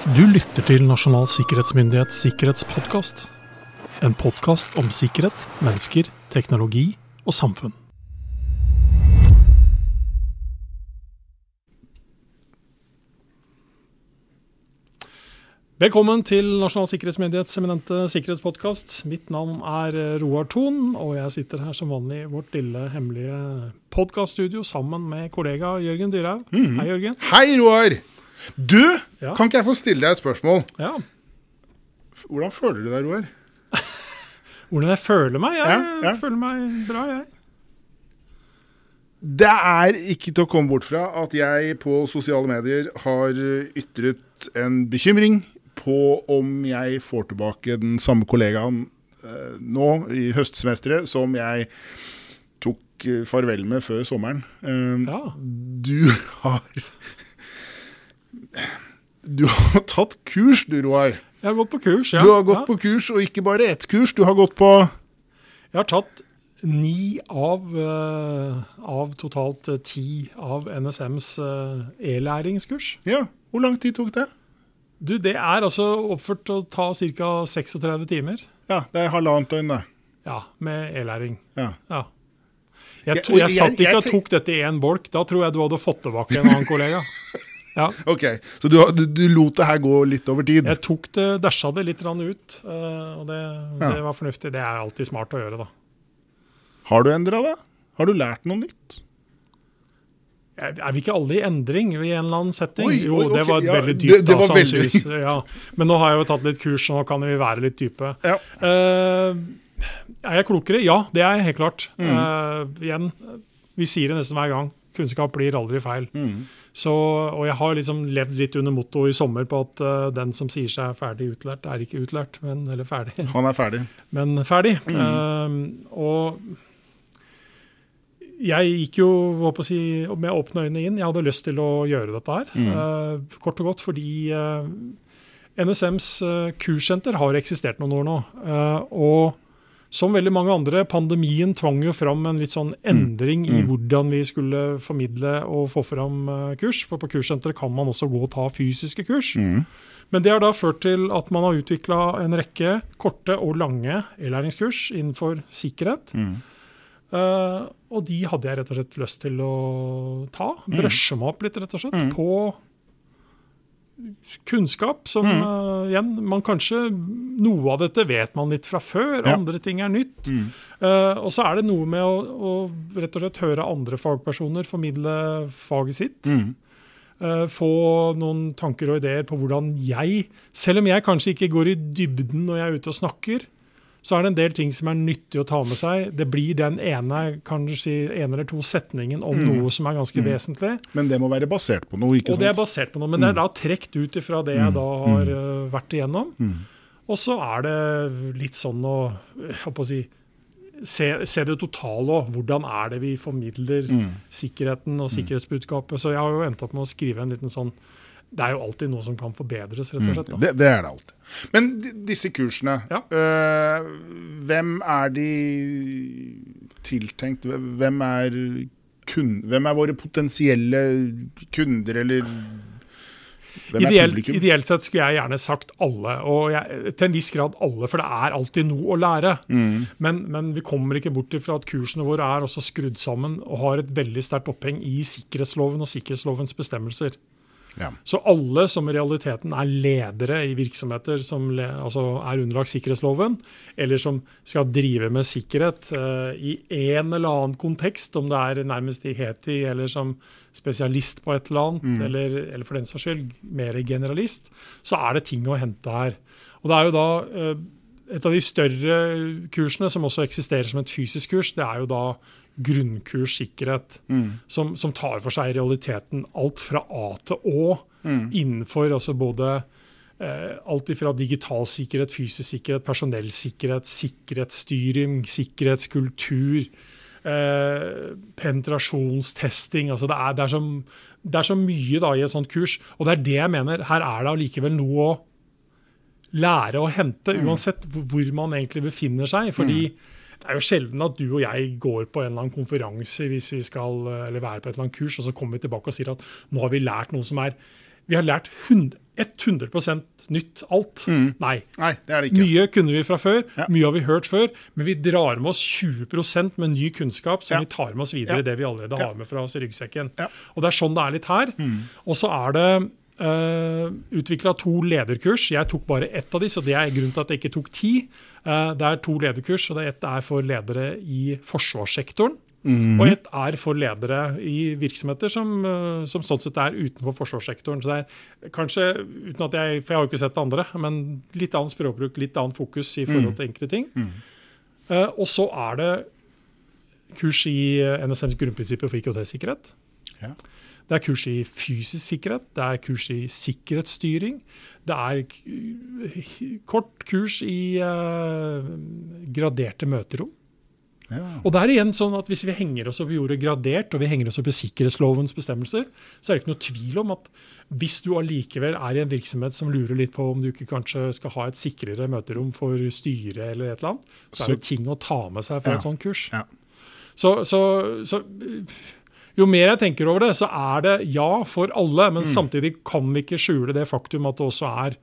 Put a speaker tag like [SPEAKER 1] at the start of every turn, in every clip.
[SPEAKER 1] Du lytter til Nasjonal sikkerhetsmyndighets sikkerhetspodkast. En podkast om sikkerhet, mennesker, teknologi og samfunn. Velkommen til Nasjonal sikkerhetsmyndighets eminente sikkerhetspodkast. Mitt navn er Roar Thon, og jeg sitter her som vanlig i vårt lille, hemmelige podkaststudio sammen med kollega Jørgen Dyrhaug. Hei, Jørgen.
[SPEAKER 2] Hei, Roar! Du,
[SPEAKER 1] Ja.
[SPEAKER 2] kan ikke jeg få stille deg et spørsmål?
[SPEAKER 1] Ja.
[SPEAKER 2] Hvordan føler du deg, Roar?
[SPEAKER 1] Hvordan jeg føler meg? Jeg
[SPEAKER 2] Ja,
[SPEAKER 1] føler meg bra, jeg.
[SPEAKER 2] Det er ikke til å komme bort fra at jeg på sosiale medier har ytret en bekymring på om jeg får tilbake den samme kollegaen eh, nå i høstsemesteret som jeg tok eh, farvel med før sommeren. Eh,
[SPEAKER 1] Ja.
[SPEAKER 2] Du har Du har tatt kurs, du, Roar.
[SPEAKER 1] Jeg har gått på kurs, ja.
[SPEAKER 2] Du har gått
[SPEAKER 1] ja.
[SPEAKER 2] på kurs, og ikke bare ett kurs. Du har gått på
[SPEAKER 1] Jeg har tatt ni av, uh, av totalt eh, ti av NSMs uh, e-læringskurs.
[SPEAKER 2] Ja, hvor lang tid tok det?
[SPEAKER 1] Du, det er altså oppført til å ta ca. 36 timer.
[SPEAKER 2] Ja, det er halvannet døgn, det.
[SPEAKER 1] Ja, med e-læring.
[SPEAKER 2] Ja.
[SPEAKER 1] Ja. Jeg,
[SPEAKER 2] Jeg-
[SPEAKER 1] jeg
[SPEAKER 2] jeg-
[SPEAKER 1] satt ikke og tok dette i én bolk. Da tror jeg du hadde fått tilbake en annen kollega. Ja.
[SPEAKER 2] Ok, så du, du, du lot det her gå litt over tid?
[SPEAKER 1] Jeg tok det, dæsja det litt ut, eh, og det,
[SPEAKER 2] Ja.
[SPEAKER 1] det var fornuftig. Det er alltid smart å gjøre, da.
[SPEAKER 2] Har du endra deg? Har du lært noe nytt?
[SPEAKER 1] Er vi ikke alle i endring i en eller annen setting?
[SPEAKER 2] Oi, oi, jo,
[SPEAKER 1] det var et
[SPEAKER 2] ja,
[SPEAKER 1] veldig dypt.
[SPEAKER 2] det det
[SPEAKER 1] da,
[SPEAKER 2] veldig-
[SPEAKER 1] Ja. Men nå har jeg jo tatt litt kurs, så nå kan vi være litt dype.
[SPEAKER 2] Ja.
[SPEAKER 1] Uh, er jeg klokere? Ja, det er jeg helt klart.
[SPEAKER 2] Mm.
[SPEAKER 1] Uh, igjen, vi sier det nesten hver gang. Kunnskap blir aldri feil.
[SPEAKER 2] Mm.
[SPEAKER 1] Så, og jeg har liksom levd litt under motto i sommer på at uh, den som sier seg ferdig utlært, er ikke utlært, men, eller ferdig,
[SPEAKER 2] Han er ferdig.
[SPEAKER 1] men ferdig.
[SPEAKER 2] Mm.
[SPEAKER 1] Uh, og jeg gikk jo håper å si, med åpne øyne inn. Jeg hadde lyst til å gjøre dette her.
[SPEAKER 2] Mm.
[SPEAKER 1] Uh, kort og godt fordi eh, NSMs kurssenter har eksistert noen år nå. og som veldig mange andre, pandemien tvang jo fram en litt sånn endring i
[SPEAKER 2] Mm.
[SPEAKER 1] hvordan vi skulle formidle og få fram eh, kurs. For på kurssenteret kan man også gå og ta fysiske kurs.
[SPEAKER 2] Mm.
[SPEAKER 1] Men det har da ført til at man har utvikla en rekke korte og lange e-læringskurs innenfor sikkerhet.
[SPEAKER 2] Mm.
[SPEAKER 1] Eh, og de hadde jeg rett og slett lyst til å ta. Brøsje meg opp litt, rett og slett,
[SPEAKER 2] Mm.
[SPEAKER 1] på kunnskap som
[SPEAKER 2] Mm.
[SPEAKER 1] uh, igjen man kanskje Noe av dette vet man litt fra før,
[SPEAKER 2] Ja.
[SPEAKER 1] andre ting er nytt.
[SPEAKER 2] Mm.
[SPEAKER 1] Uh, og så er det noe med å, å rett og slett høre andre fagpersoner formidle faget sitt.
[SPEAKER 2] Mm.
[SPEAKER 1] Uh, få noen tanker og ideer på hvordan jeg, selv om jeg kanskje ikke går i dybden når jeg er ute og snakker, så er det en del ting som er nyttig å ta med seg. Det blir den ene, kanskje en eller to setningen om
[SPEAKER 2] Mm.
[SPEAKER 1] noe som er ganske vesentlig.
[SPEAKER 2] Men det må være basert på noe, ikke
[SPEAKER 1] Og det er basert på noe, men det er da trukket ut ifra det jeg da har eh, vært igjennom.
[SPEAKER 2] Mm.
[SPEAKER 1] Og så er det litt sånn å, jeg holdt å si, se, se det totale òg. Hvordan er det vi formidler
[SPEAKER 2] Mm.
[SPEAKER 1] sikkerheten og sikkerhetsbudskapet. Så jeg har jo endt opp med å skrive en liten sånn Det er jo alltid noe som kan forbedres, rett og slett. Da.
[SPEAKER 2] Det, det er det alltid. Men disse kursene,
[SPEAKER 1] Ja.
[SPEAKER 2] øh, hvem er de tiltenkt? Hvem er, kun, hvem er våre potensielle kunder, eller hvem er
[SPEAKER 1] Ideelt,
[SPEAKER 2] publikum?
[SPEAKER 1] ideelt sett skulle jeg gjerne sagt alle, og jeg, til en viss grad alle, for det er alltid noe å lære.
[SPEAKER 2] Mm.
[SPEAKER 1] Men, men vi kommer ikke bort ifra at kursene våre er også skrudd sammen og har et veldig sterkt oppheng i sikkerhetsloven og sikkerhetslovens bestemmelser.
[SPEAKER 2] Ja.
[SPEAKER 1] Så alle som i realiteten er ledere i virksomheter som le, altså er underlagt sikkerhetsloven, eller som skal drive med sikkerhet uh, i en eller annen kontekst, om det er nærmest i HETI eller som spesialist på et eller annet, eller, eller for den saks skyld mer generalist, så er det ting å hente her. Og det er jo da uh, et av de større kursene som også eksisterer som et fysisk kurs, det er jo da grunnkurs sikkerhet, som, som tar for seg i realiteten alt fra A til Å innenfor altså både eh, alt ifra digital sikkerhet, fysisk sikkerhet, personellsikkerhet, sikkerhetsstyring, sikkerhetskultur, eh, penetrasjonstesting. altså det er, det, er så, det er så mye da i et sånt kurs. Og det er det jeg mener. Her er det allikevel noe å lære å hente, uansett hvor- man egentlig befinner seg. fordi det er jo sjelden at du og jeg går på en eller annen konferanse hvis vi skal, eller være på et eller annet kurs, og så kommer vi tilbake og sier at nå har vi lært noe som er vi har lært 100, 100 nytt alt. Nei.
[SPEAKER 2] Nei, det er det ikke.
[SPEAKER 1] Mye kunne vi fra før,
[SPEAKER 2] Ja.
[SPEAKER 1] mye har vi hørt før, men vi drar med oss 20% med ny kunnskap som
[SPEAKER 2] Ja.
[SPEAKER 1] vi tar med oss videre
[SPEAKER 2] Ja.
[SPEAKER 1] det vi allerede har med fra oss i ryggsekken. Og det er sånn det er litt her. Og så er det uh, utvikla to lederkurs. Jeg tok bare ett av disse, og det er grunnen til at jeg ikke tok ti. Uh, det er to lederkurs, og det ett er for ledere i forsvarssektoren. Og ett er for ledere i virksomheter som, eh, som sånn sett er utenfor forsvarssektoren. Så det er kanskje, uten at jeg, For jeg har jo ikke sett det andre, men litt annen språkbruk, litt annen fokus i forhold til enkelte ting. Eh, og så er det kurs i eh, NSMs grunnprinsipper for IKT-sikkerhet.
[SPEAKER 2] Ja.
[SPEAKER 1] Det er kurs i fysisk sikkerhet, det er kurs i sikkerhetsstyring. Det er kort kurs i uh, graderte møterom.
[SPEAKER 2] Ja.
[SPEAKER 1] Og det er igjen sånn at Hvis vi henger oss opp i ordet gradert, og vi henger oss opp i sikkerhetslovens bestemmelser, så er det ikke noe tvil om at hvis du allikevel er i en virksomhet som lurer litt på om du ikke kanskje skal ha et sikrere møterom for styret, eller et eller annet, så er det ting å ta med seg fra
[SPEAKER 2] Ja.
[SPEAKER 1] et sånt kurs.
[SPEAKER 2] Ja.
[SPEAKER 1] Så, så, så jo mer jeg tenker over det, så er det ja for alle. Men samtidig kan vi ikke skjule det faktum at det også er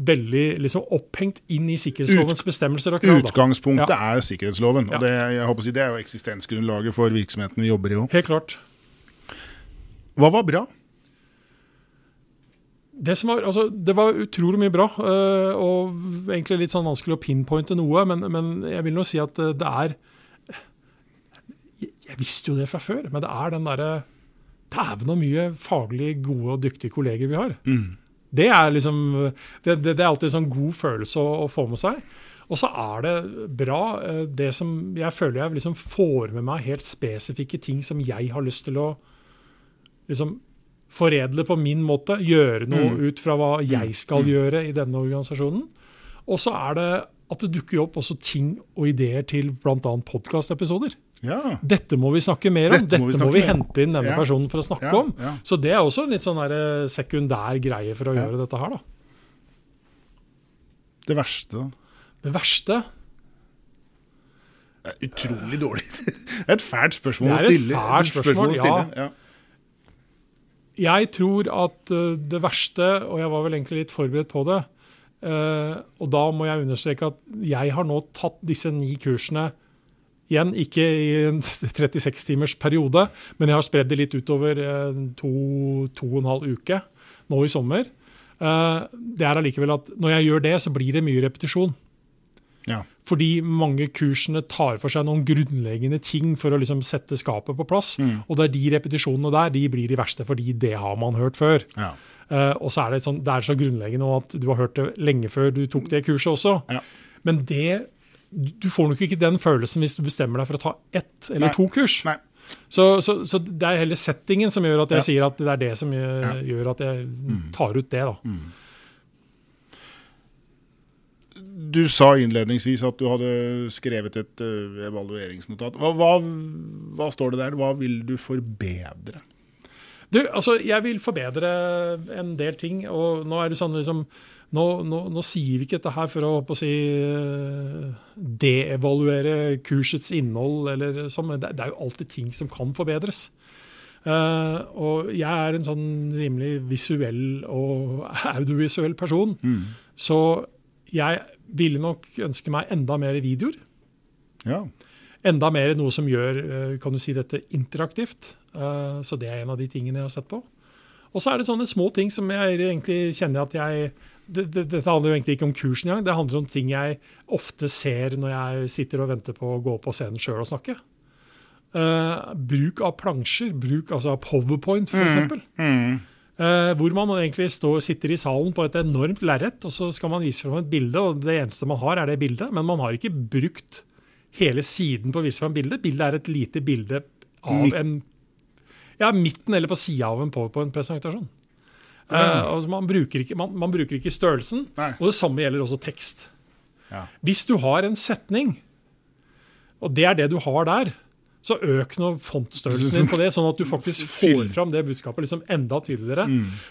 [SPEAKER 1] veldig liksom, opphengt inn i sikkerhetslovens bestemmelser og krav.
[SPEAKER 2] Utgangspunktet
[SPEAKER 1] Ja.
[SPEAKER 2] er sikkerhetsloven.
[SPEAKER 1] Ja.
[SPEAKER 2] og det, jeg håper å si, det er jo eksistensgrunnlaget for virksomheten vi jobber i òg.
[SPEAKER 1] Helt klart.
[SPEAKER 2] Hva var bra?
[SPEAKER 1] Det, som var, altså, det var utrolig mye bra, øh, og egentlig litt sånn vanskelig å pinpointe noe. Men, men jeg vil nå si at øh, det er jeg, visste jo det fra før, men det er den derre Dæven så mye faglig gode og dyktige kolleger vi har. Det er liksom det, det, det er alltid en sånn god følelse å, å få med seg. Og så er det bra øh, det som jeg føler jeg liksom får med meg helt spesifikke ting som jeg har lyst til å liksom foredle på min måte, gjøre noe ut fra hva jeg skal gjøre i denne organisasjonen. Og så er det at det dukker opp også ting og ideer til bl.a. podkastepisoder.
[SPEAKER 2] Ja.
[SPEAKER 1] Dette må vi snakke mer om.
[SPEAKER 2] Dette
[SPEAKER 1] Dette
[SPEAKER 2] må
[SPEAKER 1] må
[SPEAKER 2] vi
[SPEAKER 1] vi,
[SPEAKER 2] mer om.
[SPEAKER 1] hente inn denne
[SPEAKER 2] Ja.
[SPEAKER 1] personen for å snakke
[SPEAKER 2] Ja,
[SPEAKER 1] om. Så det er også en litt sånn eh, sekundær greie for å gjøre dette her. da.
[SPEAKER 2] Det verste, da.
[SPEAKER 1] Det verste
[SPEAKER 2] Det er utrolig dårlig. Det er et fælt spørsmål å stille.
[SPEAKER 1] Det er et fælt spørsmål.
[SPEAKER 2] Ja.
[SPEAKER 1] Jeg tror at eh, det verste, og jeg var vel egentlig litt forberedt på det eh, Og da må jeg understreke at jeg har nå tatt disse ni kursene igjen, ikke i en 36 timers periode, men jeg har spredd det litt utover eh, to, to og en halv uke nå i sommer. Eh, Det er allikevel at når jeg gjør det, så blir det mye repetisjon.
[SPEAKER 2] Ja.
[SPEAKER 1] Fordi mange kursene tar for seg noen grunnleggende ting for å liksom sette skapet på plass. Og det er de repetisjonene der de blir de verste, fordi det har man hørt før.
[SPEAKER 2] Ja.
[SPEAKER 1] Uh, og så er det, sånn, det er så grunnleggende at du har hørt det lenge før du tok det kurset også.
[SPEAKER 2] Ja.
[SPEAKER 1] Men det, du får nok ikke den følelsen hvis du bestemmer deg for å ta ett eller
[SPEAKER 2] Nei.
[SPEAKER 1] to kurs.
[SPEAKER 2] Nei.
[SPEAKER 1] Så, så, så det er heller settingen som gjør at jeg
[SPEAKER 2] Ja.
[SPEAKER 1] sier at det er det som gjør,
[SPEAKER 2] Ja.
[SPEAKER 1] gjør at jeg tar ut det. da.
[SPEAKER 2] Du sa innledningsvis at du hadde skrevet et ø, evalueringsnotat. Hva, hva, hva står det der? Hva vil du forbedre?
[SPEAKER 1] Du, altså, jeg vil forbedre en del ting. og nå er det sånn liksom, nå, nå, nå sier vi ikke dette her for å, å si, eh, deevaluere kursets innhold, eller sånn, men det, det er jo alltid ting som kan forbedres. Uh, og jeg er en sånn rimelig visuell og audiovisuell person, så jeg ville nok ønske meg enda mer videoer.
[SPEAKER 2] Ja.
[SPEAKER 1] Enda mer noe som gjør eh, kan du si, dette interaktivt. Uh, Så det er en av de tingene jeg har sett på. Og så er det sånne små ting som jeg egentlig kjenner at jeg det, det, Dette handler jo egentlig ikke om kursen engang. Det handler om ting jeg ofte ser når jeg sitter og venter på å gå på scenen sjøl og snakke. Uh, bruk av plansjer, bruk altså av powerpoint f.eks.
[SPEAKER 2] Mm.
[SPEAKER 1] Uh, hvor man egentlig står, sitter i salen på et enormt lerret, og så skal man vise fram et bilde, og det eneste man har, er det bildet. Men man har ikke brukt hele siden på å vise fram bildet. Bildet er et lite bilde av en Ja, midten eller på sida av en powerpoint-presentasjon. Uh, altså man, bruker ikke, man, man bruker ikke størrelsen,
[SPEAKER 2] Nei.
[SPEAKER 1] og det samme gjelder også tekst.
[SPEAKER 2] Ja.
[SPEAKER 1] Hvis du har en setning, og det er det du har der, så øk nå fontstørrelsen din på det, sånn at du faktisk får fram det budskapet liksom enda tydeligere.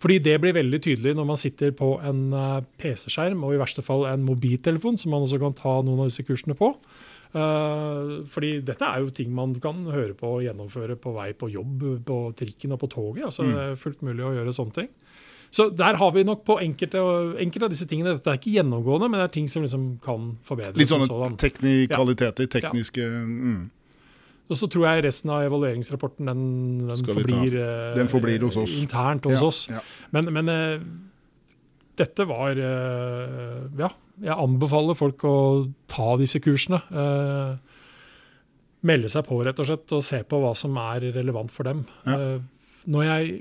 [SPEAKER 1] Fordi det blir veldig tydelig når man sitter på en eh, PC-skjerm, og i verste fall en mobiltelefon, som man også kan ta noen av disse kursene på. Eh, fordi dette er jo ting man kan høre på og gjennomføre på vei på jobb, på trikken og på toget. altså Det er fullt mulig å gjøre sånne ting. Så der har vi nok på enkelte, enkelte av disse tingene Dette er ikke gjennomgående, men det er ting som liksom kan forbedres.
[SPEAKER 2] Litt sånne
[SPEAKER 1] sånn.
[SPEAKER 2] teknikaliteter, tekniske mm.
[SPEAKER 1] Og så tror jeg resten av evalueringsrapporten den, den, forblir, eh,
[SPEAKER 2] Den forblir hos oss.
[SPEAKER 1] internt hos
[SPEAKER 2] Ja,
[SPEAKER 1] oss.
[SPEAKER 2] ja.
[SPEAKER 1] Men, men eh, dette var eh, Ja, jeg anbefaler folk å ta disse kursene. Eh, melde seg på, rett og slett, og se på hva som er relevant for dem.
[SPEAKER 2] Ja.
[SPEAKER 1] Eh, når jeg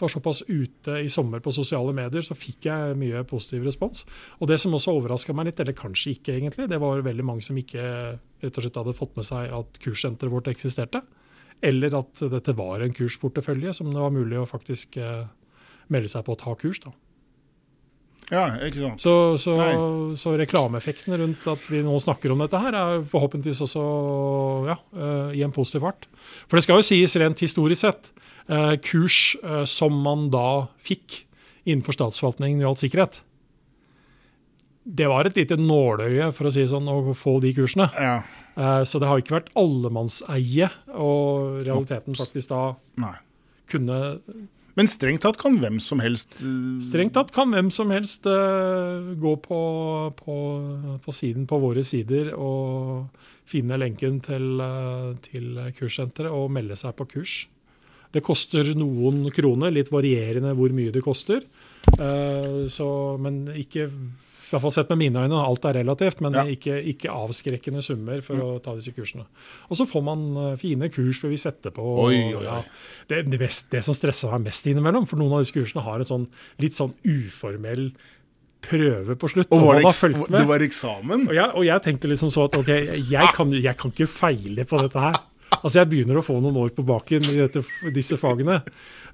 [SPEAKER 1] var såpass ute i sommer på sosiale medier, så fikk jeg mye positiv respons. Og det som også overraska meg litt, eller kanskje ikke egentlig, det var veldig mange som ikke rett og slett hadde fått med seg at kurssenteret vårt eksisterte. Eller at dette var en kursportefølje som det var mulig å faktisk melde seg på å ta kurs. da.
[SPEAKER 2] Ja, ikke sant.
[SPEAKER 1] Så, så, så reklameeffekten rundt at vi nå snakker om dette her, er forhåpentligvis også ja, eh, i en positiv fart. For det skal jo sies rent historisk sett, eh, kurs eh, som man da fikk innenfor statsforvaltningen i all sikkerhet, det var et lite nåløye for å si sånn, å få de kursene.
[SPEAKER 2] Ja,
[SPEAKER 1] Så det har ikke vært allemannseie, og realiteten faktisk da
[SPEAKER 2] nei.
[SPEAKER 1] kunne
[SPEAKER 2] Men strengt tatt kan hvem som helst eh,
[SPEAKER 1] Strengt tatt kan hvem som helst uh, gå på, på, på siden på våre sider og finne lenken til, uh, til kurssenteret og melde seg på kurs. Det koster noen kroner, litt varierende hvor mye det koster. Så, men ikke i hvert fall sett med mine øyne, alt er relativt, men
[SPEAKER 2] Ja.
[SPEAKER 1] ikke, ikke avskrekkende summer for å ta disse kursene. Og så får man eh, fine kursbevis etterpå.
[SPEAKER 2] Oi, oi, oi.
[SPEAKER 1] Ja, det, det, mest, det som stresser meg mest innimellom, for noen av disse kursene har en sånn litt sånn uformell prøve på slutt.
[SPEAKER 2] Og var det, det var eksamen?
[SPEAKER 1] Og jeg, og jeg tenkte liksom så at ok, jeg kan, jeg kan ikke feile på dette her. Altså Jeg begynner å få noen år på baken i dette, disse fagene.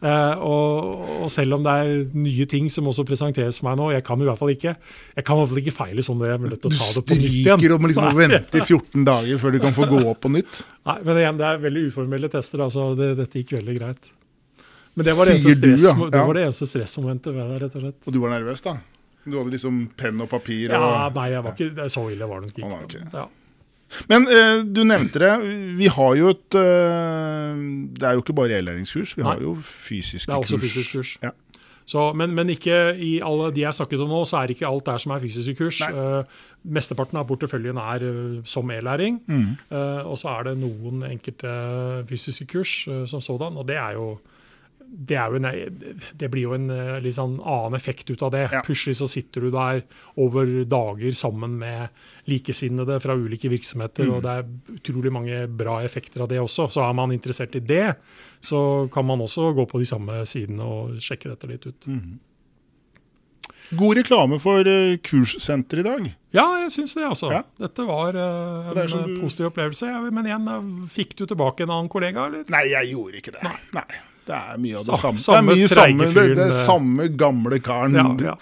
[SPEAKER 1] Eh, og, og selv om det er nye ting som også presenteres for meg nå, jeg kan i hvert fall ikke jeg kan i hvert fall ikke feile sånn det jeg er nødt til å ta det på nytt igjen.
[SPEAKER 2] Du stryker om liksom å vente i 14 dager før du kan få gå opp på nytt.
[SPEAKER 1] Nei, men igjen, det er veldig uformelle tester. altså det, Dette gikk veldig greit. Men det var det eneste,
[SPEAKER 2] Sier du,
[SPEAKER 1] stress,
[SPEAKER 2] ja.
[SPEAKER 1] det
[SPEAKER 2] Ja.
[SPEAKER 1] var det eneste stressmomentet ved det, rett og slett.
[SPEAKER 2] Og du var nervøs, da? Du hadde liksom penn og papir? Og...
[SPEAKER 1] Ja, nei, jeg var ikke, så ille var det nok
[SPEAKER 2] ikke. Oh,
[SPEAKER 1] ikke. Ja.
[SPEAKER 2] Men eh, du nevnte det. Vi har jo et eh, Det er jo ikke bare e-læringskurs, vi har
[SPEAKER 1] Nei.
[SPEAKER 2] jo fysiske
[SPEAKER 1] Det er også
[SPEAKER 2] kurs.
[SPEAKER 1] fysisk kurs.
[SPEAKER 2] Ja.
[SPEAKER 1] Så, men, men ikke i alle de jeg snakket om nå, så er ikke alt der som er fysiske kurs. Eh, mesteparten av porteføljen er eh, som e-læring.
[SPEAKER 2] Mm.
[SPEAKER 1] Eh, og så er det noen enkelte fysiske kurs som sådan. Og det er jo det, jo en, det blir jo en eh, litt sånn annen effekt ut av det.
[SPEAKER 2] Ja.
[SPEAKER 1] Plutselig så sitter du der over dager sammen med likesinnede fra ulike virksomheter,
[SPEAKER 2] Mm.
[SPEAKER 1] og det er utrolig mange bra effekter av det også. Så er man interessert i det, så kan man også gå på de samme sidene og sjekke dette litt ut.
[SPEAKER 2] Mm. God reklame for eh, kurssenter i dag.
[SPEAKER 1] Ja, jeg syns det, altså.
[SPEAKER 2] Ja.
[SPEAKER 1] Dette var
[SPEAKER 2] er
[SPEAKER 1] en
[SPEAKER 2] du-
[SPEAKER 1] positiv opplevelse. Men igjen, fikk du tilbake en annen kollega, eller?
[SPEAKER 2] Nei, jeg gjorde ikke det. Nei. Nei. Det er mye av det samme.
[SPEAKER 1] samme
[SPEAKER 2] det er mye samme, det,
[SPEAKER 1] eh.
[SPEAKER 2] samme gamle karen.
[SPEAKER 1] Ja, ja.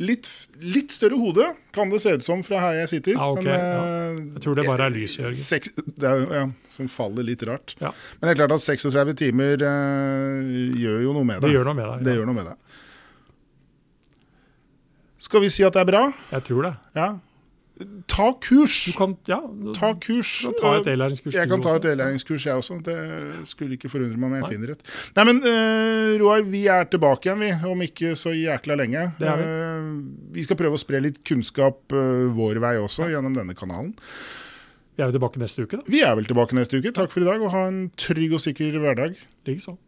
[SPEAKER 2] Litt, litt større hode kan det se ut som fra her jeg sitter.
[SPEAKER 1] Ja, ok,
[SPEAKER 2] eh,
[SPEAKER 1] Jeg tror det bare er lys, Jørgen.
[SPEAKER 2] seks, det er, ja, som faller litt rart. Men det er klart at 36 timer uh, gjør jo noe med
[SPEAKER 1] Det
[SPEAKER 2] det.
[SPEAKER 1] gjør noe med deg.
[SPEAKER 2] Det gjør noe med det. Skal vi si at det er bra?
[SPEAKER 1] Jeg tror det.
[SPEAKER 2] Ja. Ta kurs!
[SPEAKER 1] Du kan, ja,
[SPEAKER 2] Ta kurs.
[SPEAKER 1] kan ta.
[SPEAKER 2] Jeg kan ta et e-læringskurs, jeg også. Det skulle ikke forundre meg om jeg finner et. Nei, men uh, Roar, vi er tilbake igjen, vi. Om ikke så jækla lenge.
[SPEAKER 1] Det er vi.
[SPEAKER 2] Uh, vi skal prøve å spre litt kunnskap uh, vår vei også, gjennom denne kanalen.
[SPEAKER 1] Vi er vel tilbake neste uke, da.
[SPEAKER 2] Vi er vel tilbake neste uke. Takk for i dag, og ha en trygg og sikker hverdag.
[SPEAKER 1] Likeså.